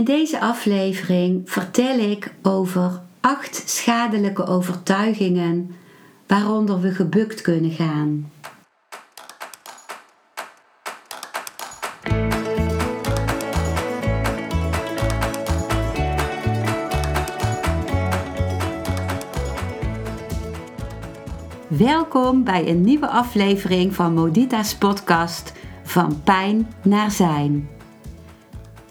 In deze aflevering vertel ik over acht schadelijke overtuigingen waaronder we gebukt kunnen gaan. Welkom bij een nieuwe aflevering van Modita's podcast Van Pijn naar Zijn.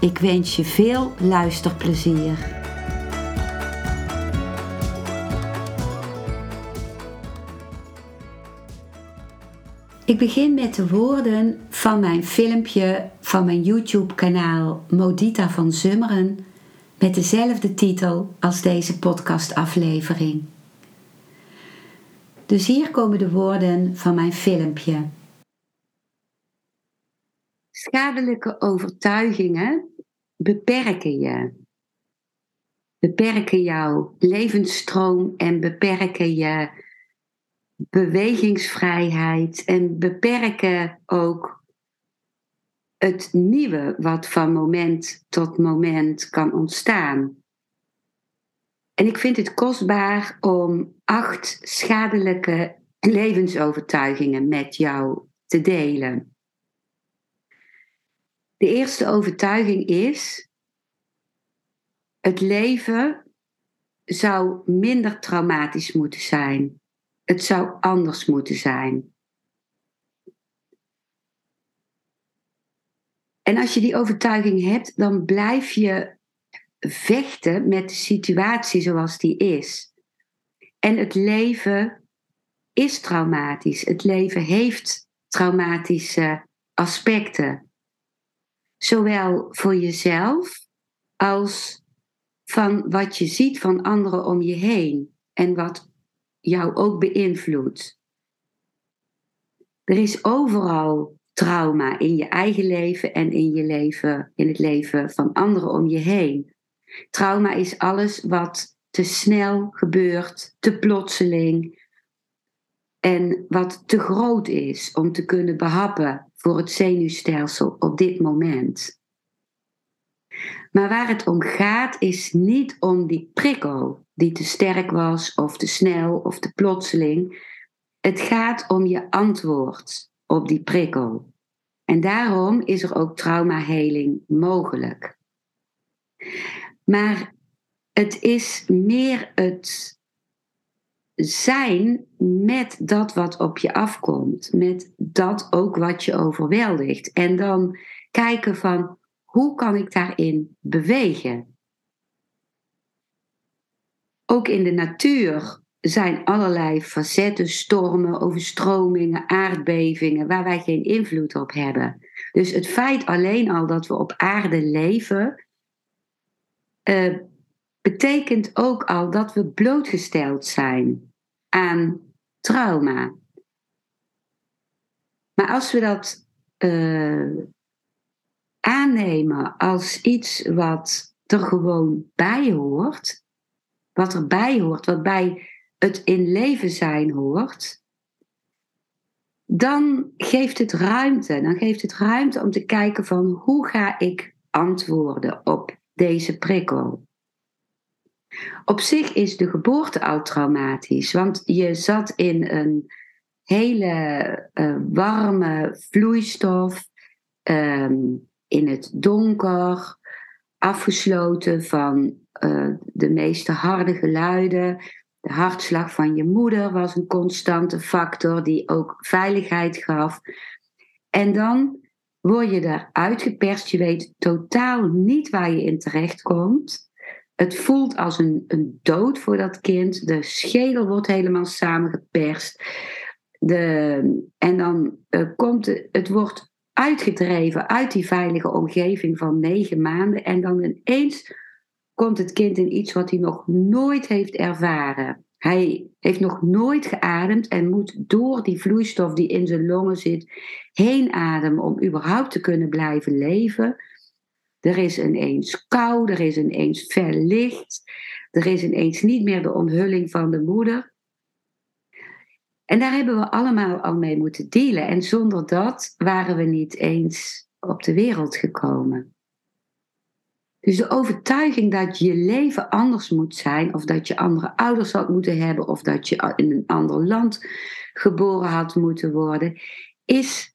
Ik wens je veel luisterplezier. Ik begin met de woorden van mijn filmpje van mijn YouTube-kanaal Modita van Zummeren met dezelfde titel als deze podcastaflevering. Dus hier komen de woorden van mijn filmpje. Schadelijke overtuigingen beperken je. Beperken jouw levensstroom en beperken je bewegingsvrijheid en beperken ook het nieuwe wat van moment tot moment kan ontstaan. En ik vind het kostbaar om acht schadelijke levensovertuigingen met jou te delen. De eerste overtuiging is: het leven zou minder traumatisch moeten zijn. Het zou anders moeten zijn. En als je die overtuiging hebt, dan blijf je vechten met de situatie zoals die is. En het leven is traumatisch. Het leven heeft traumatische aspecten. Zowel voor jezelf als van wat je ziet van anderen om je heen en wat jou ook beïnvloedt. Er is overal trauma in je eigen leven en in je leven, in het leven van anderen om je heen. Trauma is alles wat te snel gebeurt, te plotseling en wat te groot is om te kunnen behappen voor het zenuwstelsel op dit moment. Maar waar het om gaat is niet om die prikkel die te sterk was of te snel of te plotseling. Het gaat om je antwoord op die prikkel. En daarom is er ook traumaheling mogelijk. Maar het is meer het zijn met dat wat op je afkomt, met dat ook wat je overweldigt. En dan kijken van hoe kan ik daarin bewegen? Ook in de natuur zijn allerlei facetten, stormen, overstromingen, aardbevingen, waar wij geen invloed op hebben. Dus het feit alleen al dat we op aarde leven, uh, betekent ook al dat we blootgesteld zijn aan trauma. Maar als we dat uh, aannemen als iets wat er gewoon bij hoort, wat erbij hoort, wat bij het in leven zijn hoort, dan geeft het ruimte. Dan geeft het ruimte om te kijken van hoe ga ik antwoorden op deze prikkel. Op zich is de geboorte al traumatisch, want je zat in een hele uh, warme vloeistof. Um, in het donker, afgesloten van uh, de meeste harde geluiden. De hartslag van je moeder was een constante factor die ook veiligheid gaf. En dan word je eruit geperst. Je weet totaal niet waar je in terecht komt. Het voelt als een, een dood voor dat kind. De schedel wordt helemaal samengeperst. De, en dan uh, komt het, het wordt uitgedreven uit die veilige omgeving van negen maanden. En dan ineens komt het kind in iets wat hij nog nooit heeft ervaren. Hij heeft nog nooit geademd en moet door die vloeistof die in zijn longen zit heen ademen om überhaupt te kunnen blijven leven. Er is ineens kou, er is ineens fel licht, er is ineens niet meer de onthulling van de moeder. En daar hebben we allemaal al mee moeten dealen. En zonder dat waren we niet eens op de wereld gekomen. Dus de overtuiging dat je leven anders moet zijn, of dat je andere ouders had moeten hebben, of dat je in een ander land geboren had moeten worden, is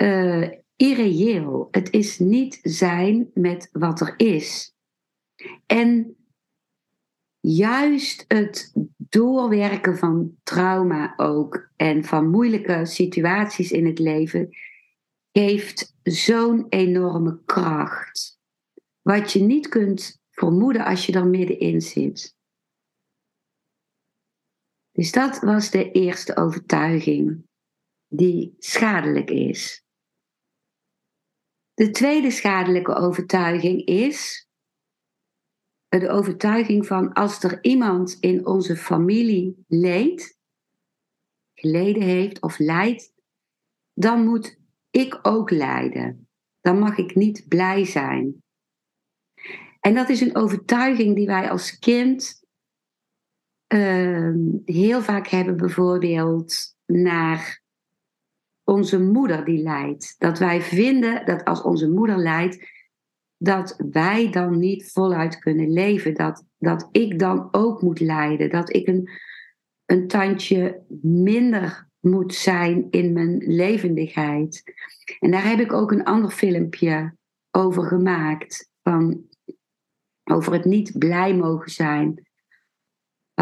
uh, irreëel. Het is niet zijn met wat er is. En juist het doorwerken van trauma ook en van moeilijke situaties in het leven geeft zo'n enorme kracht. Wat je niet kunt vermoeden als je er middenin zit. Dus dat was de eerste overtuiging die schadelijk is. De tweede schadelijke overtuiging is de overtuiging van als er iemand in onze familie leed, geleden heeft of lijdt, dan moet ik ook lijden. Dan mag ik niet blij zijn. En dat is een overtuiging die wij als kind uh, heel vaak hebben, bijvoorbeeld naar onze moeder die lijdt. Dat wij vinden dat als onze moeder lijdt, dat wij dan niet voluit kunnen leven. Dat, dat ik dan ook moet lijden. Dat ik een, een tandje minder moet zijn in mijn levendigheid. En daar heb ik ook een ander filmpje over gemaakt. Van, over het niet blij mogen zijn.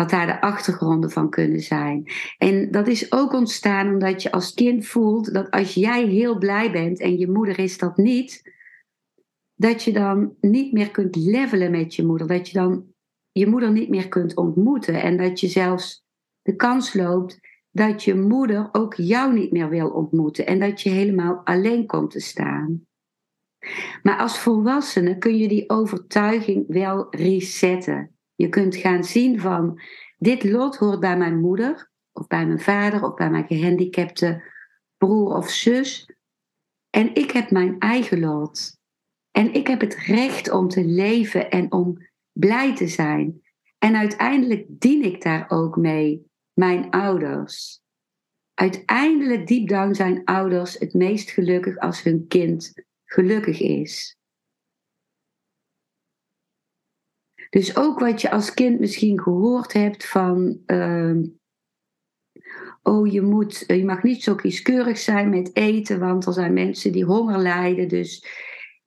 Wat daar de achtergronden van kunnen zijn. En dat is ook ontstaan omdat je als kind voelt dat als jij heel blij bent en je moeder is dat niet, dat je dan niet meer kunt levelen met je moeder. Dat je dan je moeder niet meer kunt ontmoeten. En dat je zelfs de kans loopt dat je moeder ook jou niet meer wil ontmoeten. En dat je helemaal alleen komt te staan. Maar als volwassene kun je die overtuiging wel resetten. Je kunt gaan zien van dit lot hoort bij mijn moeder, of bij mijn vader, of bij mijn gehandicapte broer of zus. En ik heb mijn eigen lot. En ik heb het recht om te leven en om blij te zijn. En uiteindelijk dien ik daar ook mee mijn ouders. Uiteindelijk, deep down, zijn ouders het meest gelukkig als hun kind gelukkig is. Dus ook wat je als kind misschien gehoord hebt van. Uh, oh, je, moet, je mag niet zo kieskeurig zijn met eten, want er zijn mensen die honger lijden. Dus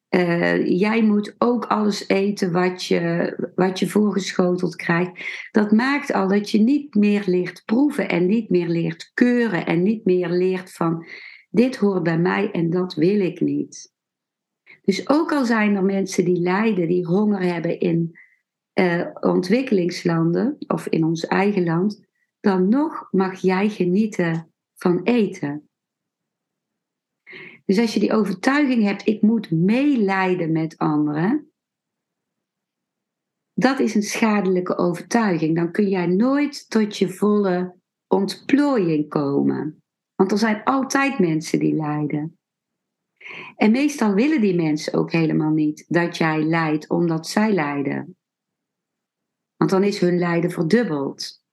uh, jij moet ook alles eten wat je, wat je voorgeschoteld krijgt. Dat maakt al dat je niet meer leert proeven en niet meer leert keuren en niet meer leert van dit hoort bij mij en dat wil ik niet. Dus ook al zijn er mensen die lijden, die honger hebben in uh, ontwikkelingslanden of in ons eigen land, dan nog mag jij genieten van eten. Dus als je die overtuiging hebt, ik moet meelijden met anderen, dat is een schadelijke overtuiging. Dan kun jij nooit tot je volle ontplooiing komen. Want er zijn altijd mensen die lijden. En meestal willen die mensen ook helemaal niet dat jij lijdt omdat zij lijden. Want dan is hun lijden verdubbeld.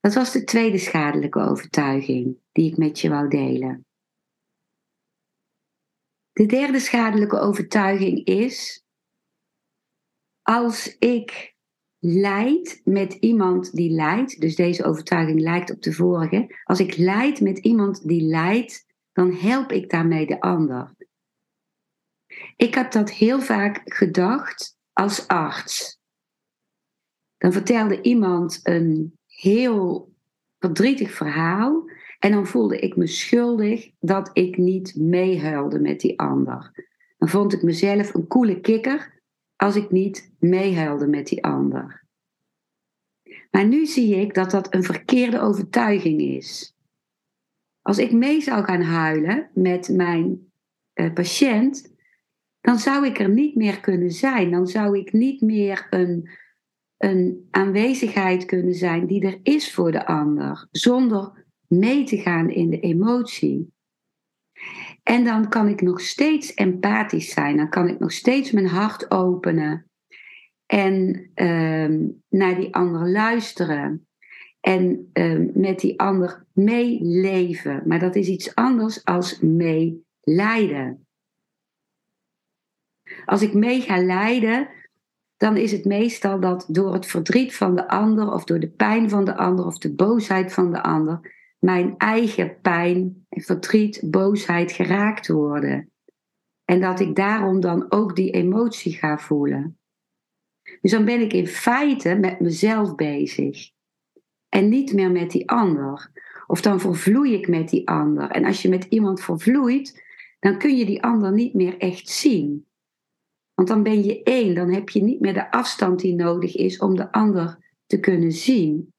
Dat was de tweede schadelijke overtuiging die ik met je wou delen. De derde schadelijke overtuiging is: als ik leid met iemand die lijdt, dus deze overtuiging lijkt op de vorige, als ik leid met iemand die lijdt, dan help ik daarmee de ander. Ik heb dat heel vaak gedacht als arts. Dan vertelde iemand een heel verdrietig verhaal. En dan voelde ik me schuldig dat ik niet meehuilde met die ander. Dan vond ik mezelf een coole kikker als ik niet meehuilde met die ander. Maar nu zie ik dat dat een verkeerde overtuiging is. Als ik mee zou gaan huilen met mijn uh, patiënt, dan zou ik er niet meer kunnen zijn. Dan zou ik niet meer een, een aanwezigheid kunnen zijn die er is voor de ander, zonder mee te gaan in de emotie. En dan kan ik nog steeds empathisch zijn. Dan kan ik nog steeds mijn hart openen. En uh, naar die ander luisteren. En uh, met die ander meeleven. Maar dat is iets anders als meelijden. Als ik mee ga lijden, dan is het meestal dat door het verdriet van de ander, of door de pijn van de ander, of de boosheid van de ander, mijn eigen pijn, verdriet, boosheid geraakt worden. En dat ik daarom dan ook die emotie ga voelen. Dus dan ben ik in feite met mezelf bezig. En niet meer met die ander. Of dan vervloei ik met die ander. En als je met iemand vervloeit, dan kun je die ander niet meer echt zien. Want dan ben je één, dan heb je niet meer de afstand die nodig is om de ander te kunnen zien.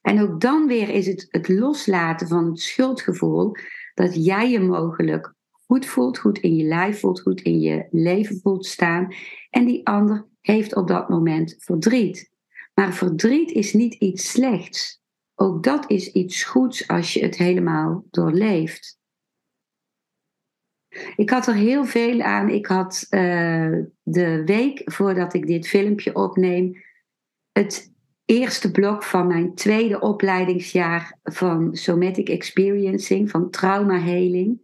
En ook dan weer is het het loslaten van het schuldgevoel dat jij je mogelijk goed voelt, goed in je lijf voelt, goed in je leven voelt staan. En die ander heeft op dat moment verdriet. Maar verdriet is niet iets slechts. Ook dat is iets goeds als je het helemaal doorleeft. Ik had er heel veel aan. Ik had uh, de week voordat ik dit filmpje opneem, het eerste blok van mijn tweede opleidingsjaar van Somatic Experiencing, van traumaheling.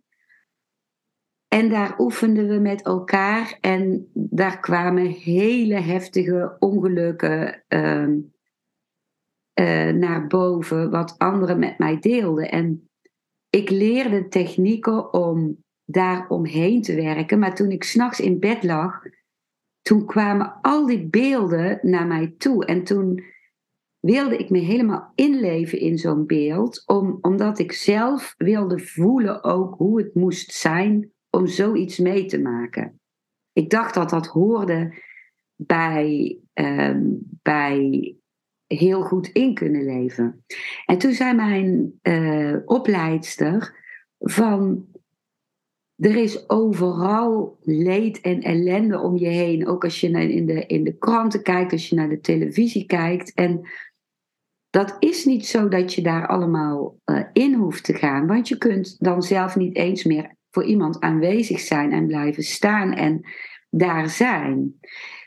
En daar oefenden we met elkaar en daar kwamen hele heftige ongelukken uh, uh, naar boven, wat anderen met mij deelden. En ik leerde technieken om daar omheen te werken. Maar toen ik s'nachts in bed lag, toen kwamen al die beelden naar mij toe. En toen wilde ik me helemaal inleven in zo'n beeld, om, omdat ik zelf wilde voelen ook hoe het moest zijn om zoiets mee te maken. Ik dacht dat dat hoorde bij, um, bij heel goed in kunnen leven. En toen zei mijn uh, opleidster van er is overal leed en ellende om je heen. Ook als je in de, in de kranten kijkt, als je naar de televisie kijkt. En dat is niet zo dat je daar allemaal uh, in hoeft te gaan. Want je kunt dan zelf niet eens meer voor iemand aanwezig zijn en blijven staan en daar zijn.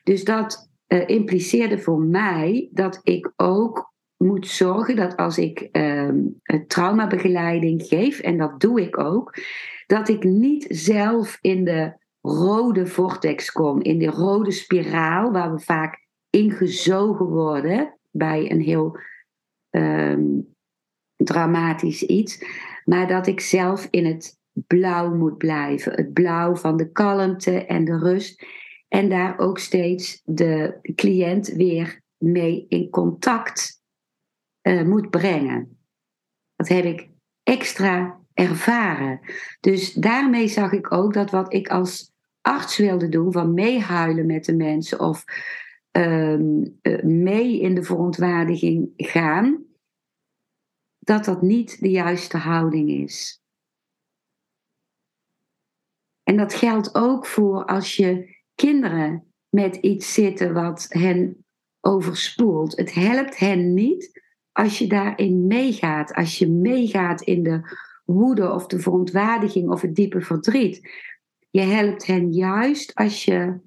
Dus dat uh, impliceerde voor mij dat ik ook moet zorgen dat als ik uh, traumabegeleiding geef, en dat doe ik ook, dat ik niet zelf in de rode vortex kom, in de rode spiraal, waar we vaak ingezogen worden bij een heel um, dramatisch iets, maar dat ik zelf in het blauw moet blijven. Het blauw van de kalmte en de rust. En daar ook steeds de cliënt weer mee in contact uh, moet brengen. Dat heb ik extra ervaren. Dus daarmee zag ik ook dat wat ik als arts wilde doen, van meehuilen met de mensen of uh, mee in de verontwaardiging gaan, dat dat niet de juiste houding is. En dat geldt ook voor als je kinderen met iets zitten wat hen overspoelt. Het helpt hen niet als je daarin meegaat, als je meegaat in de woede of de verontwaardiging of het diepe verdriet. Je helpt hen juist als je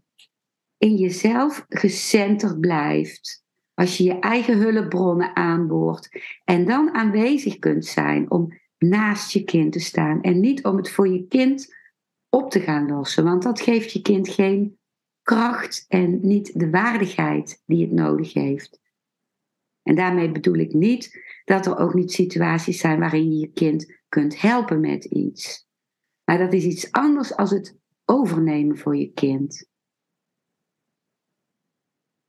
in jezelf gecenterd blijft. Als je je eigen hulpbronnen aanboort en dan aanwezig kunt zijn om naast je kind te staan en niet om het voor je kind op te gaan lossen, want dat geeft je kind geen kracht en niet de waardigheid die het nodig heeft. En daarmee bedoel ik niet dat er ook niet situaties zijn waarin je je kind kunt helpen met iets. Maar dat is iets anders als het overnemen voor je kind.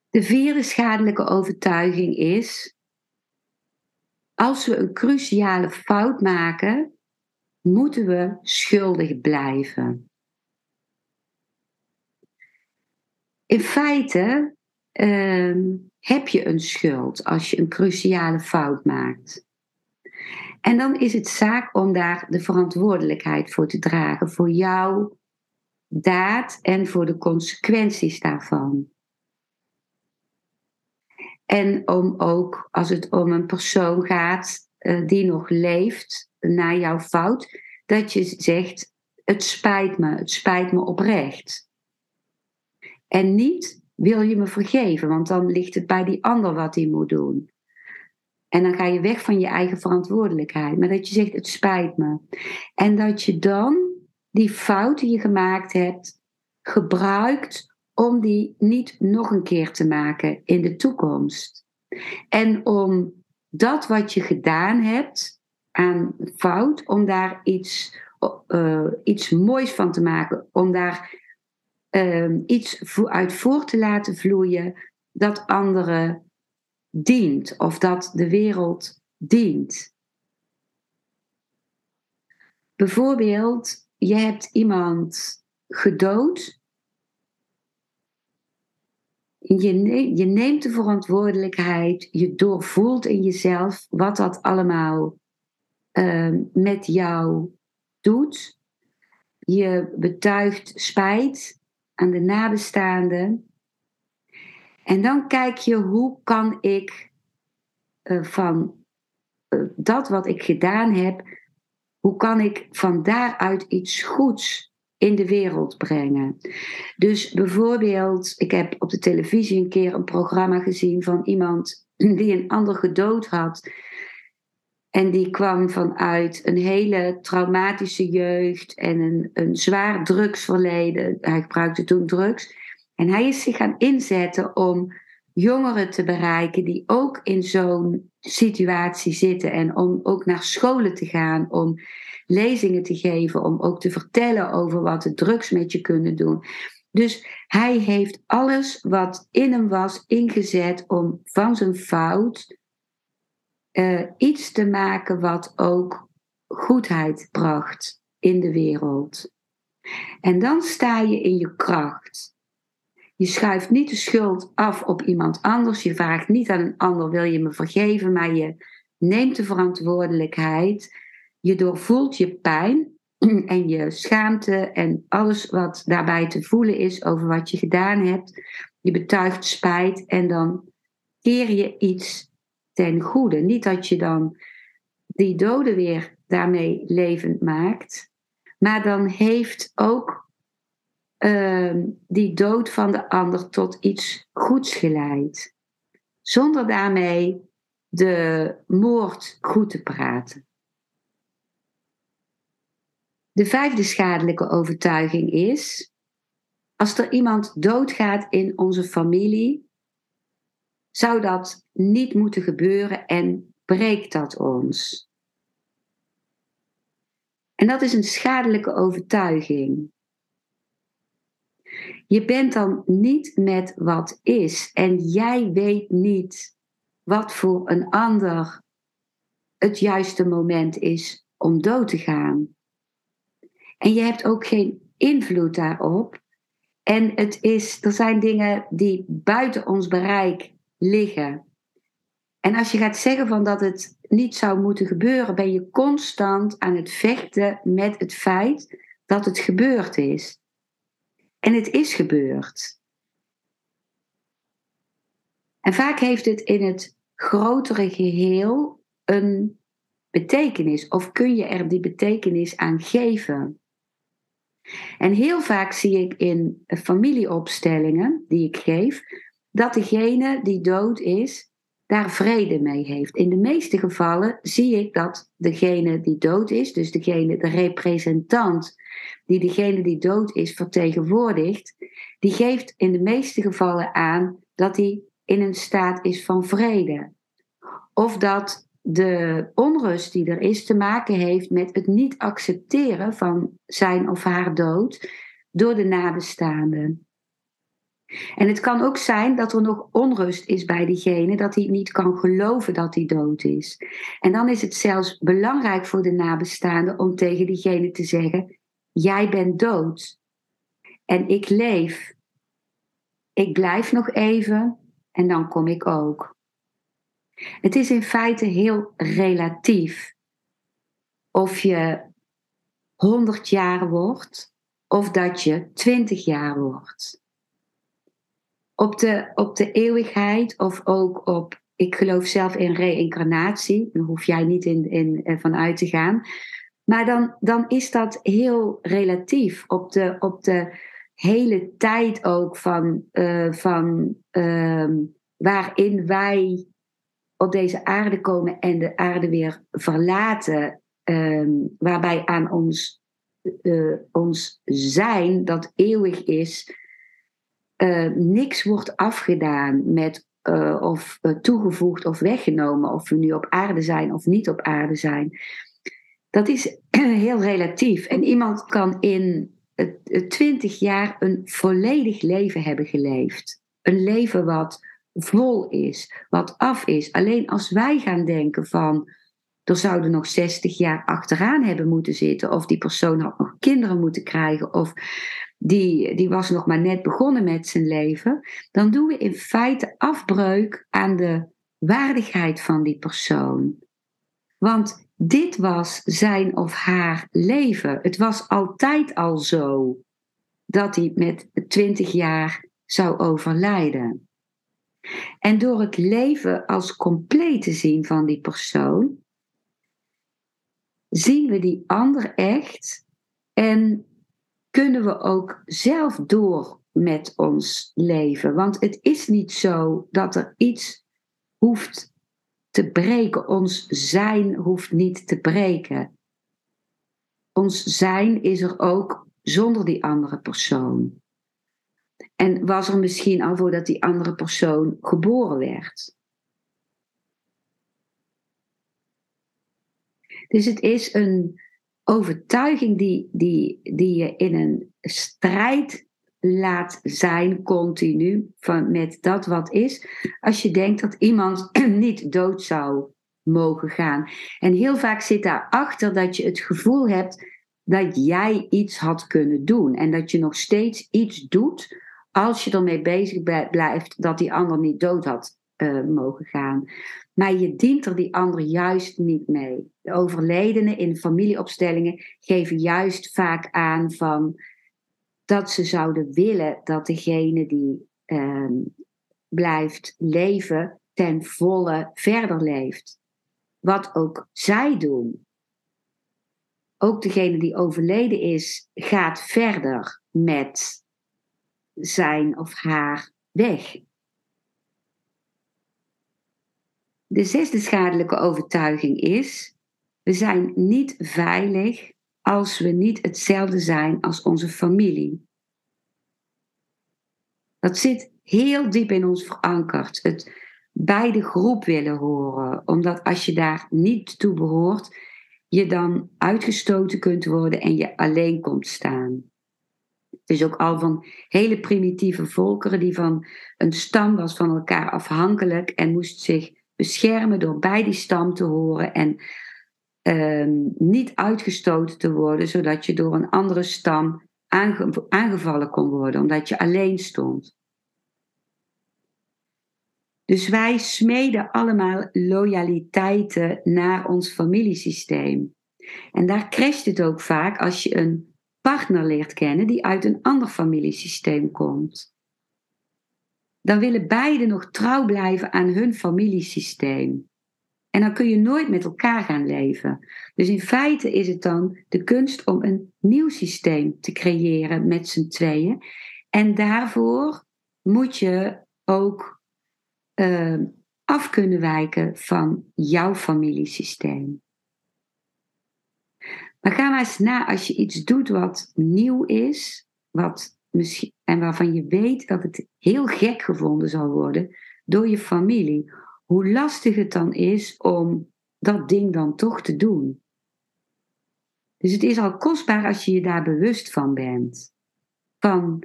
De vierde schadelijke overtuiging is: als we een cruciale fout maken, moeten we schuldig blijven. In feite uh, heb je een schuld als je een cruciale fout maakt. En dan is het zaak om daar de verantwoordelijkheid voor te dragen, voor jouw daad en voor de consequenties daarvan. En om ook, als het om een persoon gaat uh, die nog leeft na jouw fout, dat je zegt: Het spijt me, het spijt me oprecht. En niet wil je me vergeven, want dan ligt het bij die ander wat hij moet doen. En dan ga je weg van je eigen verantwoordelijkheid. Maar dat je zegt: Het spijt me. En dat je dan die fout die je gemaakt hebt gebruikt om die niet nog een keer te maken in de toekomst. En om dat wat je gedaan hebt aan fout, om daar iets, uh, iets moois van te maken, om daar uh, iets uit voor te laten vloeien dat anderen dient of dat de wereld dient. Bijvoorbeeld, je hebt iemand gedood je, je neemt de verantwoordelijkheid, je doorvoelt in jezelf wat dat allemaal uh, met jou doet. Je betuigt spijt aan de nabestaanden. En dan kijk je hoe kan ik uh, van uh, dat wat ik gedaan heb, hoe kan ik van daaruit iets goeds in de wereld brengen. Dus bijvoorbeeld, ik heb op de televisie een keer een programma gezien van iemand die een ander gedood had. En die kwam vanuit een hele traumatische jeugd en een, een zwaar drugsverleden. Hij gebruikte toen drugs. En hij is zich gaan inzetten om jongeren te bereiken die ook in zo'n situatie zitten. En om ook naar scholen te gaan, om lezingen te geven, om ook te vertellen over wat de drugs met je kunnen doen. Dus hij heeft alles wat in hem was ingezet om van zijn fout uh, iets te maken wat ook goedheid bracht in de wereld. En dan sta je in je kracht. Je schuift niet de schuld af op iemand anders. Je vraagt niet aan een ander: wil je me vergeven? Maar je neemt de verantwoordelijkheid je doorvoelt je pijn en je schaamte en alles wat daarbij te voelen is over wat je gedaan hebt. Je betuigt spijt en dan keer je iets ten goede. Niet dat je dan die doden weer daarmee levend maakt, maar dan heeft ook uh, die dood van de ander tot iets goeds geleid. Zonder daarmee de moord goed te praten. De vijfde schadelijke overtuiging is: als er iemand doodgaat in onze familie, zou dat niet moeten gebeuren en breekt dat ons. En dat is een schadelijke overtuiging. Je bent dan niet met wat is en jij weet niet wat voor een ander het juiste moment is om dood te gaan. En je hebt ook geen invloed daarop. En het is, er zijn dingen die buiten ons bereik liggen. En als je gaat zeggen van dat het niet zou moeten gebeuren, ben je constant aan het vechten met het feit dat het gebeurd is. En het is gebeurd. En vaak heeft het in het grotere geheel een betekenis, of kun je er die betekenis aan geven. En heel vaak zie ik in familieopstellingen die ik geef, dat degene die dood is, daar vrede mee heeft. In de meeste gevallen zie ik dat degene die dood is, dus degene, de representant die degene die dood is vertegenwoordigt, die geeft in de meeste gevallen aan dat hij in een staat is van vrede. Of dat de onrust die er is te maken heeft met het niet accepteren van zijn of haar dood door de nabestaanden. En het kan ook zijn dat er nog onrust is bij diegene, dat hij niet kan geloven dat hij dood is. En dan is het zelfs belangrijk voor de nabestaanden om tegen diegene te zeggen: Jij bent dood en ik leef. Ik blijf nog even en dan kom ik ook. Het is in feite heel relatief of je 100 jaar wordt of dat je 20 jaar wordt. Op de, op de eeuwigheid of ook op, ik geloof zelf in reïncarnatie, daar hoef jij niet in, in, eh, van uit te gaan. Maar dan, dan is dat heel relatief op de, op de hele tijd ook van, uh, van uh, waarin wij op deze aarde komen en de aarde weer verlaten, uh, waarbij aan ons, uh, ons zijn, dat eeuwig is, niks wordt afgedaan met of toegevoegd of weggenomen, of we nu op aarde zijn of niet op aarde zijn. Dat is heel relatief. En iemand kan in twintig jaar een volledig leven hebben geleefd. Een leven wat vol is, wat af is. Alleen als wij gaan denken van er zouden nog 60 jaar achteraan hebben moeten zitten, of die persoon had nog kinderen moeten krijgen, of die, die was nog maar net begonnen met zijn leven, dan doen we in feite afbreuk aan de waardigheid van die persoon. Want dit was zijn of haar leven. Het was altijd al zo dat hij met 20 jaar zou overlijden. En door het leven als compleet te zien van die persoon, zien we die ander echt en kunnen we ook zelf door met ons leven. Want het is niet zo dat er iets hoeft te breken. Ons zijn hoeft niet te breken. Ons zijn is er ook zonder die andere persoon. En was er misschien al voordat die andere persoon geboren werd. Dus het is een overtuiging die, die, die je in een strijd laat zijn continu van, met dat wat is. Als je denkt dat iemand niet dood zou mogen gaan. En heel vaak zit daarachter dat je het gevoel hebt dat jij iets had kunnen doen. En dat je nog steeds iets doet als je ermee bezig blijft dat die ander niet dood had uh, mogen gaan. Maar je dient er die ander juist niet mee. De overledenen in familieopstellingen geven juist vaak aan van dat ze zouden willen dat degene die uh, blijft leven ten volle verder leeft. Wat ook zij doen. Ook degene die overleden is, gaat verder met zijn of haar weg. De zesde schadelijke overtuiging is: we zijn niet veilig als we niet hetzelfde zijn als onze familie. Dat zit heel diep in ons verankerd. Het bij de groep willen horen, omdat als je daar niet toe behoort, je dan uitgestoten kunt worden en je alleen komt staan. Het is ook al van hele primitieve volkeren die van een stam was van elkaar afhankelijk en moest zich beschermen door bij die stam te horen en Ehm, niet uitgestoten te worden, zodat je door een andere stam aangevallen kon worden, omdat je alleen stond. Dus wij smeden allemaal loyaliteiten naar ons familiesysteem. En daar crasht het ook vaak als je een partner leert kennen die uit een ander familiesysteem komt. Dan willen beiden nog trouw blijven aan hun familiesysteem. En dan kun je nooit met elkaar gaan leven. Dus in feite is het dan de kunst om een nieuw systeem te creëren met z'n tweeën. En daarvoor moet je ook uh, af kunnen wijken van jouw familiesysteem. Maar ga maar eens na als je iets doet wat nieuw is, wat misschien, en waarvan je weet dat het heel gek gevonden zal worden door je familie hoe lastig het dan is om dat ding dan toch te doen. Dus het is al kostbaar als je je daar bewust van bent. Van,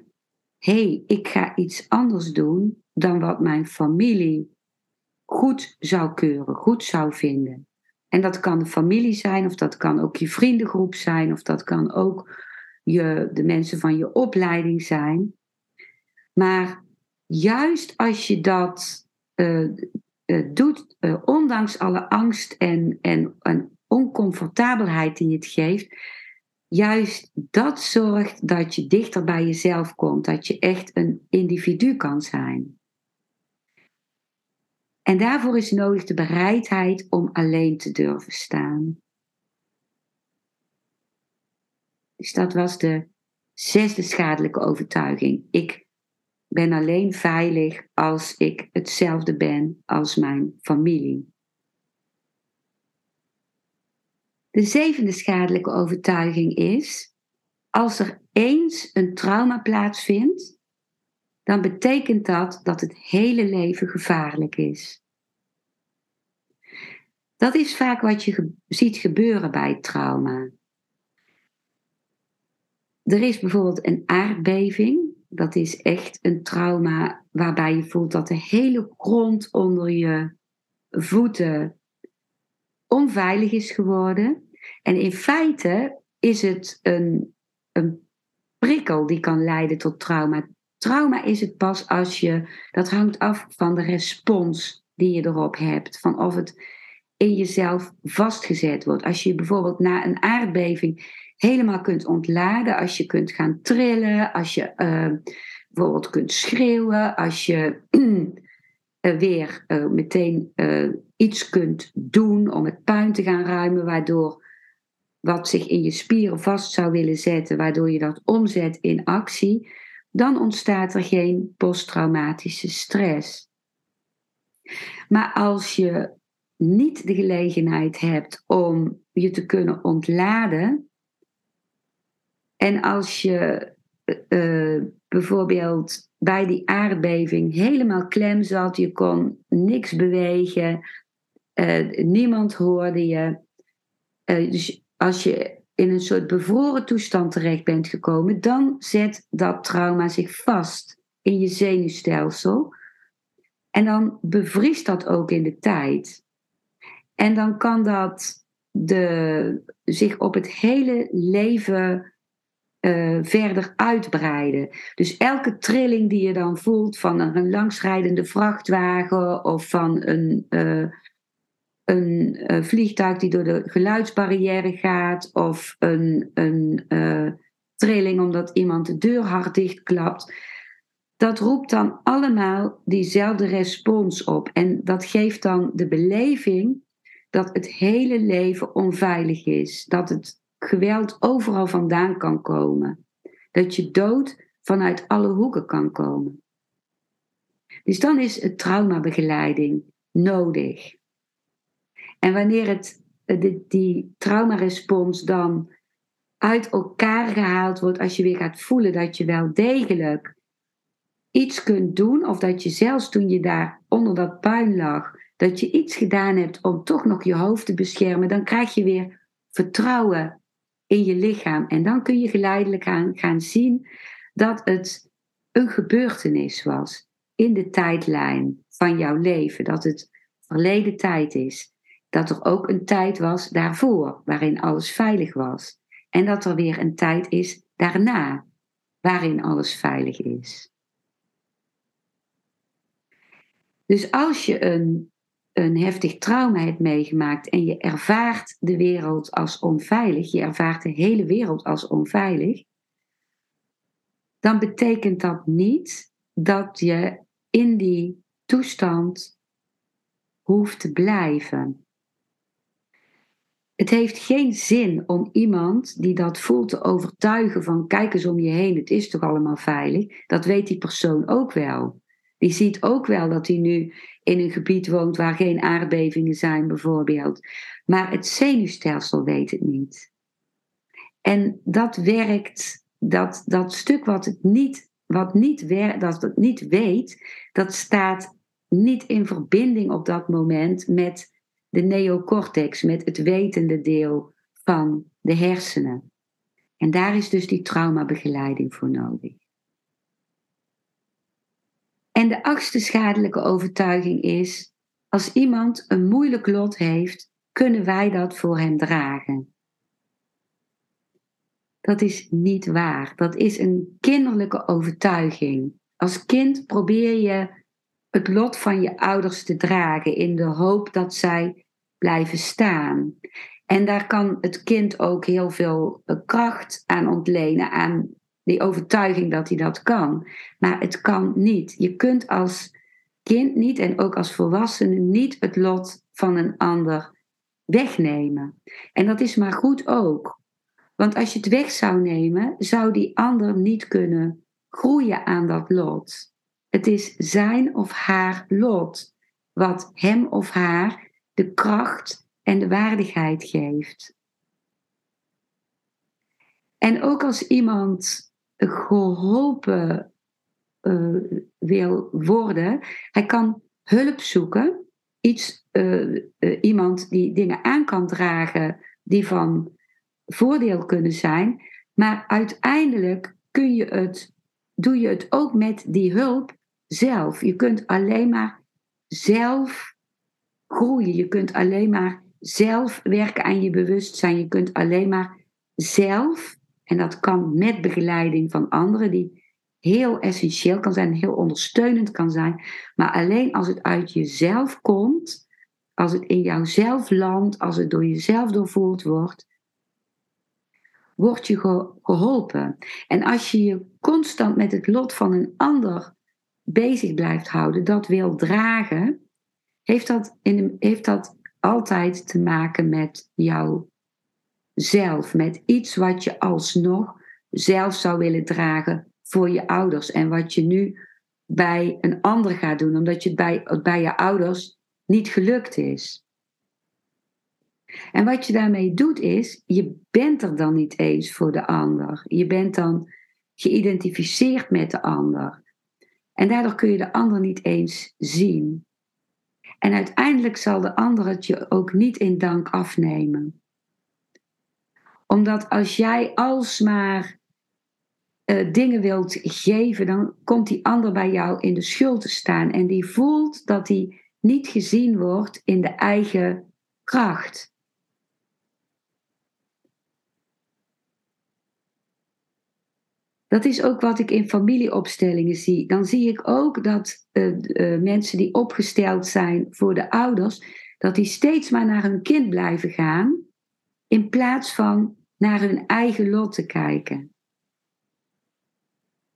hé, hey, ik ga iets anders doen dan wat mijn familie goed zou keuren, goed zou vinden. En dat kan de familie zijn, of dat kan ook je vriendengroep zijn, of dat kan ook je, de mensen van je opleiding zijn. Maar juist als je dat, uh, uh, doet, uh, ondanks alle angst en, en, en oncomfortabelheid die het geeft, juist dat zorgt dat je dichter bij jezelf komt, dat je echt een individu kan zijn. En daarvoor is nodig de bereidheid om alleen te durven staan. Dus dat was de zesde schadelijke overtuiging. Ik ben alleen veilig als ik hetzelfde ben als mijn familie. De zevende schadelijke overtuiging is: als er eens een trauma plaatsvindt, dan betekent dat dat het hele leven gevaarlijk is. Dat is vaak wat je ziet gebeuren bij trauma. Er is bijvoorbeeld een aardbeving. Dat is echt een trauma waarbij je voelt dat de hele grond onder je voeten onveilig is geworden. En in feite is het een, een prikkel die kan leiden tot trauma. Trauma is het pas als je, dat hangt af van de respons die je erop hebt. Van of het in jezelf vastgezet wordt. Als je bijvoorbeeld na een aardbeving helemaal kunt ontladen, als je kunt gaan trillen, als je uh, bijvoorbeeld kunt schreeuwen, als je weer uh, meteen iets kunt doen om het puin te gaan ruimen, waardoor wat zich in je spieren vast zou willen zetten, waardoor je dat omzet in actie, dan ontstaat er geen posttraumatische stress. Maar als je niet de gelegenheid hebt om je te kunnen ontladen, en als je uh, bijvoorbeeld bij die aardbeving helemaal klem zat, je kon niks bewegen, uh, niemand hoorde je. Dus als je in een soort bevroren toestand terecht bent gekomen, dan zet dat trauma zich vast in je zenuwstelsel. En dan bevriest dat ook in de tijd. En dan kan dat de, zich op het hele leven uh, verder uitbreiden. Dus elke trilling die je dan voelt van een langsrijdende vrachtwagen of van een, uh, een uh, vliegtuig die door de geluidsbarrière gaat of een, een trilling omdat iemand de deur hard dichtklapt. Dat roept dan allemaal diezelfde respons op. En dat geeft dan de beleving dat het hele leven onveilig is. Dat het geweld overal vandaan kan komen. Dat je dood vanuit alle hoeken kan komen. Dus dan is het traumabegeleiding nodig. En wanneer het, die, die traumarespons dan uit elkaar gehaald wordt, als je weer gaat voelen dat je wel degelijk iets kunt doen, of dat je zelfs toen je daar onder dat puin lag, dat je iets gedaan hebt om toch nog je hoofd te beschermen, dan krijg je weer vertrouwen in je lichaam. En dan kun je geleidelijk gaan, gaan zien dat het een gebeurtenis was in de tijdlijn van jouw leven. Dat het verleden tijd is. Dat er ook een tijd was daarvoor waarin alles veilig was. En dat er weer een tijd is daarna waarin alles veilig is. Dus als je een een heftig trauma hebt meegemaakt en je ervaart de wereld als onveilig, je ervaart de hele wereld als onveilig, dan betekent dat niet dat je in die toestand hoeft te blijven. Het heeft geen zin om iemand die dat voelt te overtuigen van kijk eens om je heen, het is toch allemaal veilig. Dat weet die persoon ook wel. Die ziet ook wel dat hij nu in een gebied woont waar geen aardbevingen zijn, bijvoorbeeld. Maar het zenuwstelsel weet het niet. En dat werkt, dat, dat stuk wat het niet, wat niet, wer, dat het niet weet, dat staat niet in verbinding op dat moment met de neocortex, met het wetende deel van de hersenen. En daar is dus die traumabegeleiding voor nodig. En de achtste schadelijke overtuiging is: als iemand een moeilijk lot heeft, kunnen wij dat voor hem dragen. Dat is niet waar. Dat is een kinderlijke overtuiging. Als kind probeer je het lot van je ouders te dragen in de hoop dat zij blijven staan. En daar kan het kind ook heel veel eh, kracht aan ontlenen, aan die overtuiging dat hij dat kan. Maar het kan niet. Je kunt als kind niet en ook als volwassene niet het lot van een ander wegnemen. En dat is maar goed ook. Want als je het weg zou nemen, zou die ander niet kunnen groeien aan dat lot. Het is zijn of haar lot wat hem of haar de kracht en de waardigheid geeft. En ook als iemand geholpen uh, wil worden, hij kan hulp zoeken, iets, uh, uh, iemand die dingen aan kan dragen die van voordeel kunnen zijn, maar uiteindelijk kun je het, doe je het ook met die hulp zelf. Je kunt alleen maar zelf groeien. Je kunt alleen maar zelf werken aan je bewustzijn. Je kunt alleen maar zelf, en dat kan met begeleiding van anderen, die heel essentieel kan zijn, heel ondersteunend kan zijn, maar alleen als het uit jezelf komt, als het in jouzelf landt, als het door jezelf doorvoerd wordt, word je geholpen. En als je je constant met het lot van een ander bezig blijft houden, dat wil dragen, heeft dat, in, heeft dat altijd te maken met jouzelf, met iets wat je alsnog zelf zou willen dragen voor je ouders en wat je nu bij een ander gaat doen, omdat je het bij, bij je ouders niet gelukt is. En wat je daarmee doet is, je bent er dan niet eens voor de ander. Je bent dan geïdentificeerd met de ander. En daardoor kun je de ander niet eens zien. En uiteindelijk zal de ander het je ook niet in dank afnemen. Omdat als jij alsmaar uh, dingen wilt geven, dan komt die ander bij jou in de schuld te staan. En die voelt dat hij niet gezien wordt in de eigen kracht. Dat is ook wat ik in familieopstellingen zie. Dan zie ik ook dat uh, uh, mensen die opgesteld zijn voor de ouders, dat die steeds maar naar hun kind blijven gaan, in plaats van naar hun eigen lot te kijken.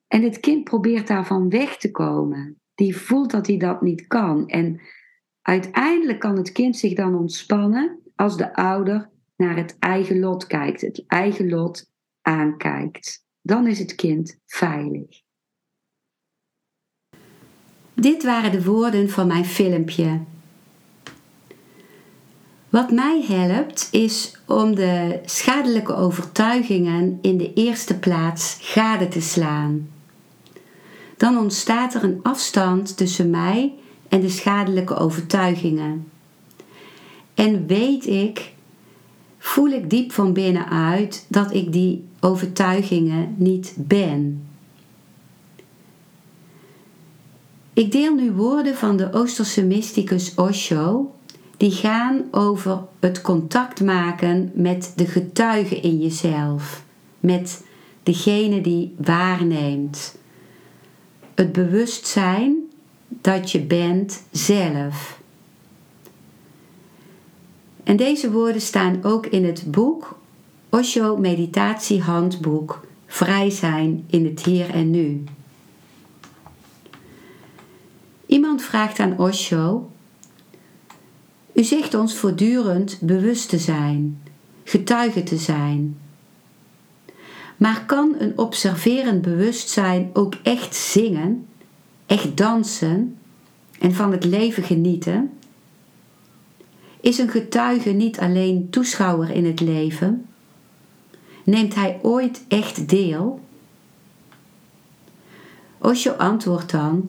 En het kind probeert daarvan weg te komen. Die voelt dat hij dat niet kan. En uiteindelijk kan het kind zich dan ontspannen als de ouder naar het eigen lot kijkt, het eigen lot aankijkt dan is het kind veilig. Dit waren de woorden van mijn filmpje. Wat mij helpt is om de schadelijke overtuigingen in de eerste plaats gade te slaan. Dan ontstaat er een afstand tussen mij en de schadelijke overtuigingen. En weet ik voel ik diep van binnenuit dat ik die overtuigingen niet ben. Ik deel nu woorden van de Oosterse mysticus Osho, die gaan over het contact maken met de getuige in jezelf, met degene die waarneemt. Het bewustzijn dat je bent zelf. En deze woorden staan ook in het boek Osho Meditatiehandboek Vrij zijn in het hier en nu. Iemand vraagt aan Osho: U zegt ons voortdurend bewust te zijn, getuige te zijn. Maar kan een observerend bewustzijn ook echt zingen, echt dansen en van het leven genieten? Is een getuige niet alleen toeschouwer in het leven? Neemt hij ooit echt deel? Osho antwoordt dan: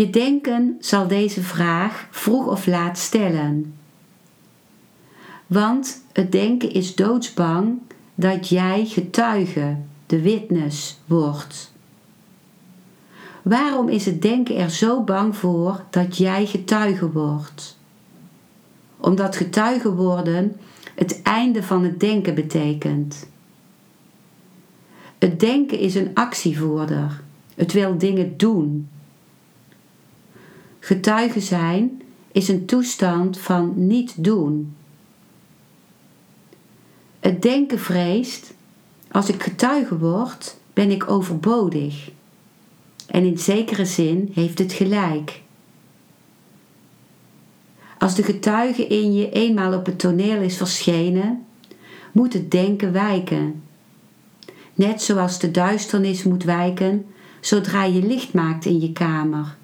Je denken zal deze vraag vroeg of laat stellen. Want het denken is doodsbang dat jij getuige, de witness, wordt. Waarom is het denken er zo bang voor dat jij getuige wordt? omdat getuige worden het einde van het denken betekent. Het denken is een actievoerder. Het wil dingen doen. Getuige zijn is een toestand van niet doen. Het denken vreest, als ik getuige word, ben ik overbodig. En in zekere zin heeft het gelijk. Als de getuige in je eenmaal op het toneel is verschenen, moet het denken wijken. Net zoals de duisternis moet wijken zodra je licht maakt in je kamer.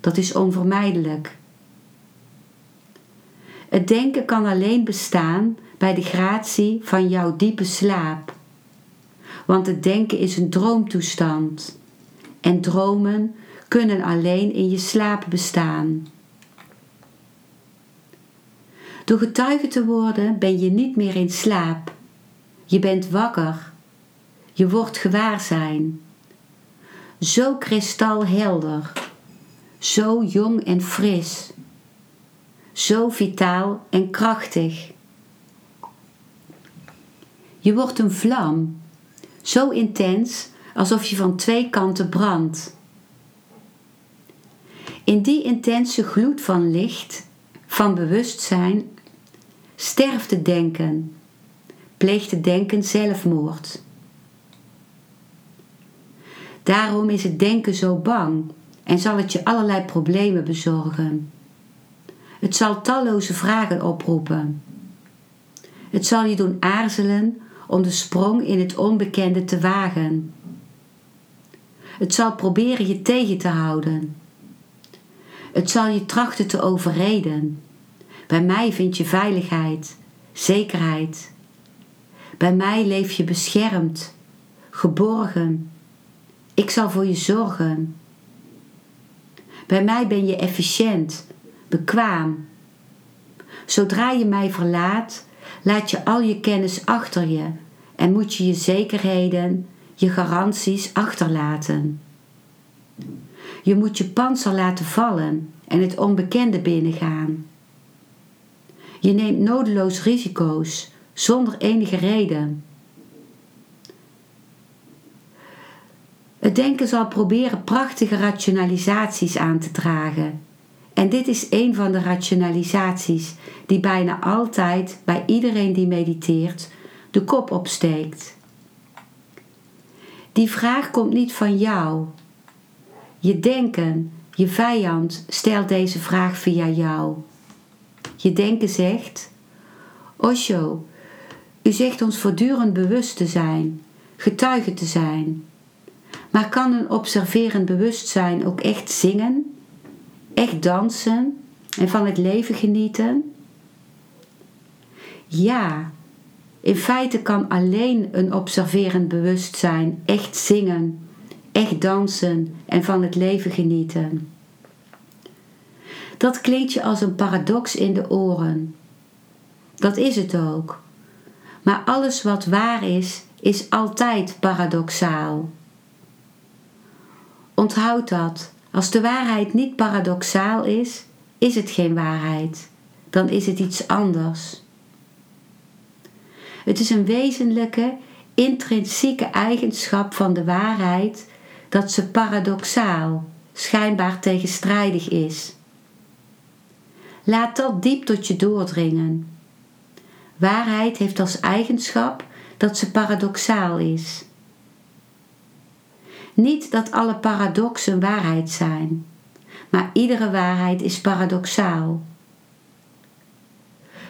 Dat is onvermijdelijk. Het denken kan alleen bestaan bij de gratie van jouw diepe slaap. Want het denken is een droomtoestand. En dromen kunnen alleen in je slaap bestaan. Door getuige te worden ben je niet meer in slaap. Je bent wakker. Je wordt gewaarzijn. Zo kristalhelder. Zo jong en fris. Zo vitaal en krachtig. Je wordt een vlam. Zo intens alsof je van twee kanten brandt. In die intense gloed van licht, van bewustzijn, sterft het denken, pleegt het denken zelfmoord. Daarom is het denken zo bang en zal het je allerlei problemen bezorgen. Het zal talloze vragen oproepen. Het zal je doen aarzelen om de sprong in het onbekende te wagen. Het zal proberen je tegen te houden. Het zal je trachten te overreden. Bij mij vind je veiligheid, zekerheid. Bij mij leef je beschermd, geborgen. Ik zal voor je zorgen. Bij mij ben je efficiënt, bekwaam. Zodra je mij verlaat, laat je al je kennis achter je en moet je je zekerheden, je garanties achterlaten. Je moet je panzer laten vallen en het onbekende binnengaan. Je neemt nodeloos risico's zonder enige reden. Het denken zal proberen prachtige rationalisaties aan te dragen. En dit is een van de rationalisaties die bijna altijd bij iedereen die mediteert de kop opsteekt. Die vraag komt niet van jou. Je denken, je vijand, stelt deze vraag via jou. Je denken zegt: Osho, u zegt ons voortdurend bewust te zijn, getuige te zijn. Maar kan een observerend bewustzijn ook echt zingen, echt dansen en van het leven genieten? Ja, in feite kan alleen een observerend bewustzijn echt zingen, echt dansen en van het leven genieten. Dat klinkt je als een paradox in de oren. Dat is het ook. Maar alles wat waar is, is altijd paradoxaal. Onthoud dat. Als de waarheid niet paradoxaal is, is het geen waarheid. Dan is het iets anders. Het is een wezenlijke, intrinsieke eigenschap van de waarheid dat ze paradoxaal, schijnbaar tegenstrijdig is. Laat dat diep tot je doordringen. Waarheid heeft als eigenschap dat ze paradoxaal is. Niet dat alle paradoxen waarheid zijn, maar iedere waarheid is paradoxaal.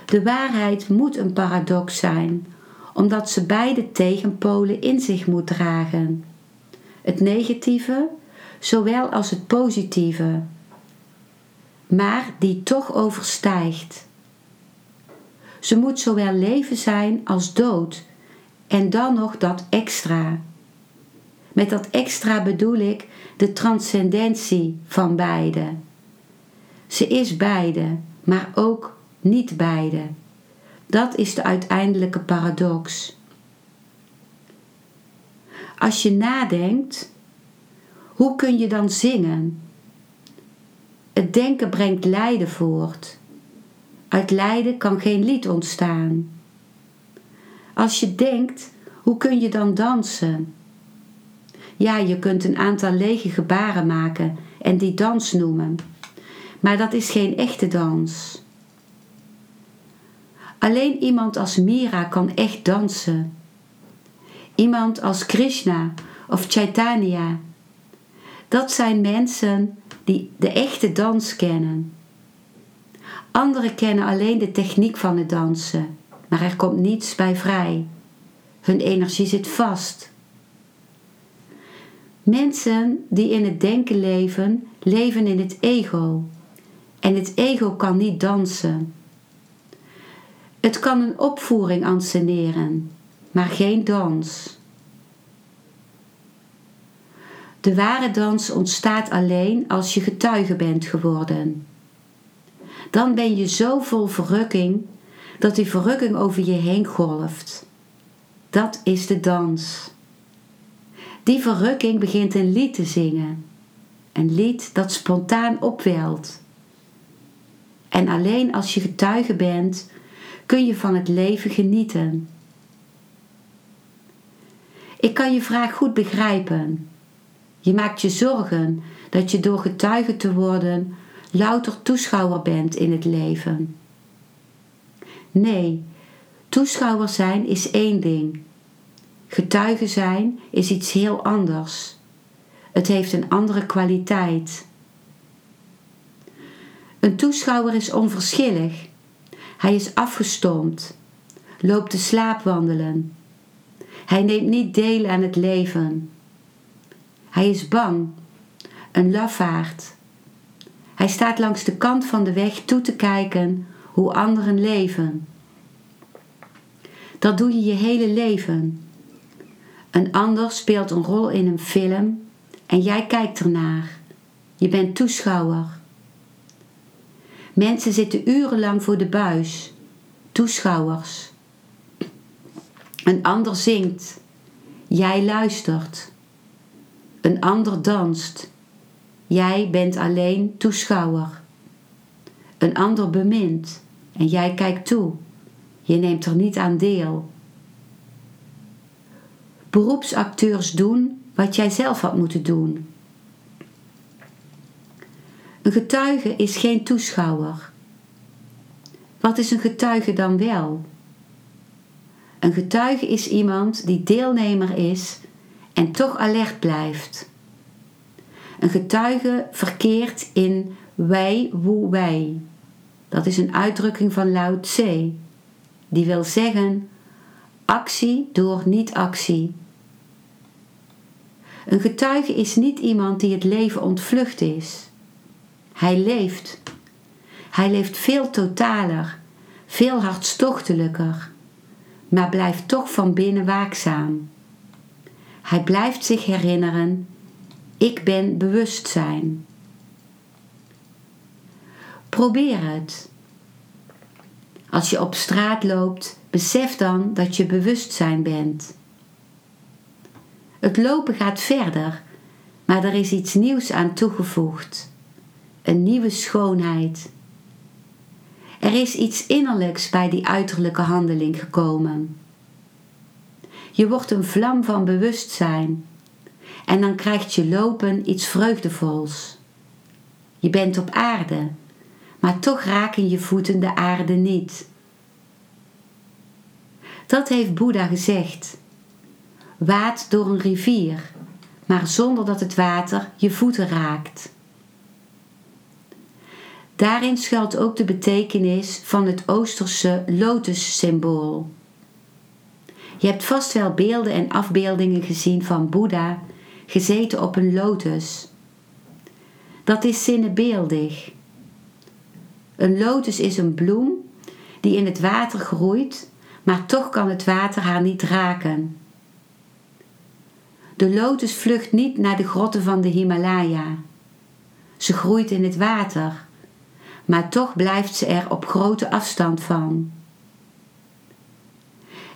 De waarheid moet een paradox zijn, omdat ze beide tegenpolen in zich moet dragen. Het negatieve, zowel als het positieve, maar die toch overstijgt. Ze moet zowel leven zijn als dood, en dan nog dat extra. Met dat extra bedoel ik de transcendentie van beide. Ze is beide, maar ook niet beide. Dat is de uiteindelijke paradox. Als je nadenkt, hoe kun je dan zingen? Het denken brengt lijden voort. Uit lijden kan geen lied ontstaan. Als je denkt, hoe kun je dan dansen? Ja, je kunt een aantal lege gebaren maken en die dans noemen. Maar dat is geen echte dans. Alleen iemand als Mira kan echt dansen. Iemand als Krishna of Chaitanya. Dat zijn mensen die de echte dans kennen. Anderen kennen alleen de techniek van het dansen, maar er komt niets bij vrij. Hun energie zit vast. Mensen die in het denken leven, leven in het ego. En het ego kan niet dansen. Het kan een opvoering anseneren, maar geen dans. De ware dans ontstaat alleen als je getuige bent geworden. Dan ben je zo vol verrukking dat die verrukking over je heen golft. Dat is de dans. Die verrukking begint een lied te zingen. Een lied dat spontaan opwelt. En alleen als je getuige bent, kun je van het leven genieten. Ik kan je vraag goed begrijpen. Je maakt je zorgen dat je door getuige te worden louter toeschouwer bent in het leven. Nee, toeschouwer zijn is één ding. Getuige zijn is iets heel anders. Het heeft een andere kwaliteit. Een toeschouwer is onverschillig. Hij is afgestompt, loopt te slaapwandelen. Hij neemt niet deel aan het leven. Hij is bang, een lafaard. Hij staat langs de kant van de weg toe te kijken hoe anderen leven. Dat doe je je hele leven. Een ander speelt een rol in een film en jij kijkt ernaar. Je bent toeschouwer. Mensen zitten urenlang voor de buis, toeschouwers. Een ander zingt, jij luistert. Een ander danst, jij bent alleen toeschouwer. Een ander bemint en jij kijkt toe, je neemt er niet aan deel. Beroepsacteurs doen wat jij zelf had moeten doen. Een getuige is geen toeschouwer. Wat is een getuige dan wel? Een getuige is iemand die deelnemer is en toch alert blijft. Een getuige verkeert in wij, woe, wij. Dat is een uitdrukking van Lao Tse. Die wil zeggen actie door niet-actie. Een getuige is niet iemand die het leven ontvlucht is. Hij leeft. Hij leeft veel totaler, veel hartstochtelijker, maar blijft toch van binnen waakzaam. Hij blijft zich herinneren: ik ben bewustzijn. Probeer het. Als je op straat loopt, besef dan dat je bewustzijn bent. Het lopen gaat verder, maar er is iets nieuws aan toegevoegd een nieuwe schoonheid. Er is iets innerlijks bij die uiterlijke handeling gekomen. Je wordt een vlam van bewustzijn en dan krijgt je lopen iets vreugdevols. Je bent op aarde, maar toch raken je voeten de aarde niet. Dat heeft Boeddha gezegd. Waad door een rivier, maar zonder dat het water je voeten raakt. Daarin schuilt ook de betekenis van het Oosterse lotussymbool. Je hebt vast wel beelden en afbeeldingen gezien van Boeddha gezeten op een lotus. Dat is zinnebeeldig. Een lotus is een bloem die in het water groeit, maar toch kan het water haar niet raken. De lotus vlucht niet naar de grotten van de Himalaya. Ze groeit in het water maar toch blijft ze er op grote afstand van.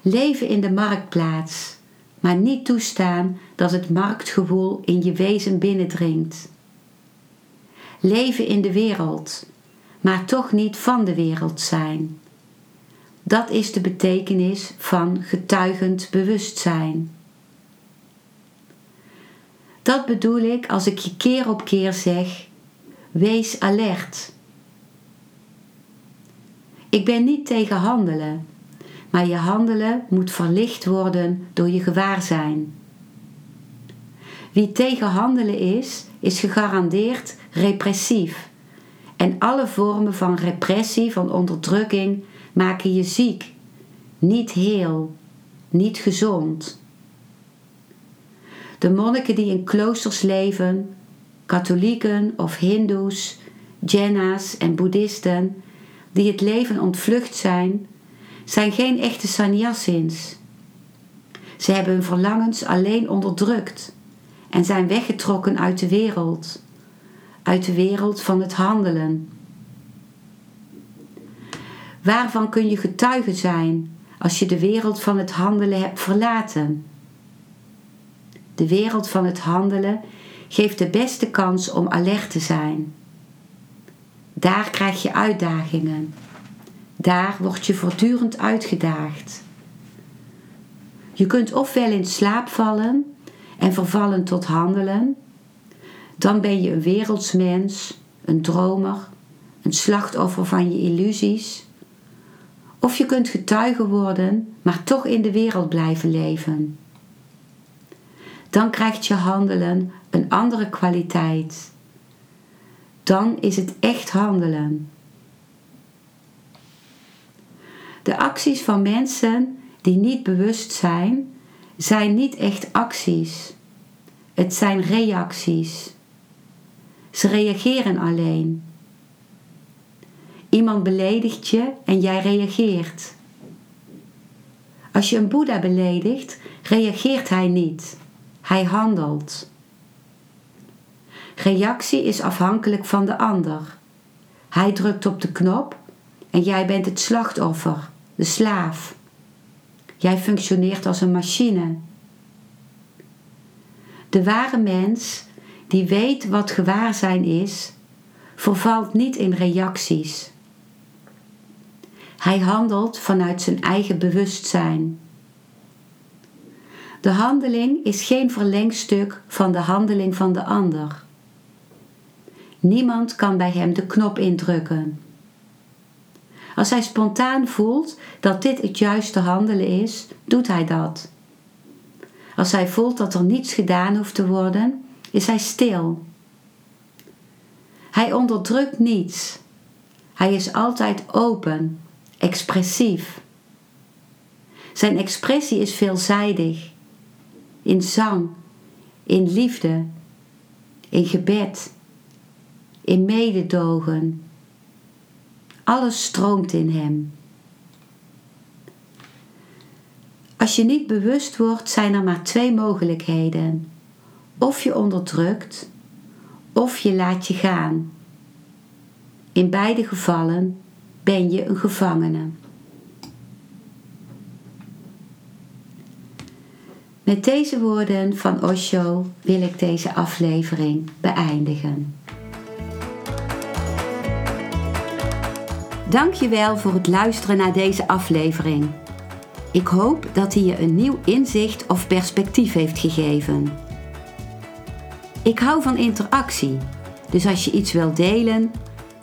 Leven in de marktplaats, maar niet toestaan dat het marktgevoel in je wezen binnendringt. Leven in de wereld, maar toch niet van de wereld zijn. Dat is de betekenis van getuigend bewustzijn. Dat bedoel ik als ik je keer op keer zeg: wees alert Ik ben niet tegen handelen, maar je handelen moet verlicht worden door je gewaarzijn. Wie tegen handelen is, is gegarandeerd repressief. En alle vormen van repressie, van onderdrukking, maken je ziek, niet heel, niet gezond. De monniken die in kloosters leven, katholieken of hindoes, jenna's en boeddhisten, die het leven ontvlucht zijn, zijn geen echte sannyasins. Ze hebben hun verlangens alleen onderdrukt en zijn weggetrokken uit de wereld, uit de wereld van het handelen. Waarvan kun je getuige zijn als je de wereld van het handelen hebt verlaten? De wereld van het handelen geeft de beste kans om alert te zijn. Daar krijg je uitdagingen. Daar word je voortdurend uitgedaagd. Je kunt ofwel in slaap vallen en vervallen tot handelen, dan ben je een wereldsmens, een dromer, een slachtoffer van je illusies. Of je kunt getuige worden, maar toch in de wereld blijven leven. Dan krijgt je handelen een andere kwaliteit. Dan is het echt handelen. De acties van mensen die niet bewust zijn, zijn niet echt acties. Het zijn reacties. Ze reageren alleen. Iemand beledigt je en jij reageert. Als je een Boeddha beledigt, reageert hij niet. Hij handelt. Reactie is afhankelijk van de ander. Hij drukt op de knop en jij bent het slachtoffer, de slaaf. Jij functioneert als een machine. De ware mens, die weet wat gewaarzijn is, vervalt niet in reacties. Hij handelt vanuit zijn eigen bewustzijn. De handeling is geen verlengstuk van de handeling van de ander. Niemand kan bij hem de knop indrukken. Als hij spontaan voelt dat dit het juiste handelen is, doet hij dat. Als hij voelt dat er niets gedaan hoeft te worden, is hij stil. Hij onderdrukt niets. Hij is altijd open, expressief. Zijn expressie is veelzijdig. In zang, in liefde, in gebed, in mededogen. Alles stroomt in hem. Als je niet bewust wordt, zijn er maar twee mogelijkheden. Of je onderdrukt, of je laat je gaan. In beide gevallen ben je een gevangene. Met deze woorden van Osho wil ik deze aflevering beëindigen. Dankjewel voor het luisteren naar deze aflevering. Ik hoop dat hij je een nieuw inzicht of perspectief heeft gegeven. Ik hou van interactie, dus als je iets wilt delen,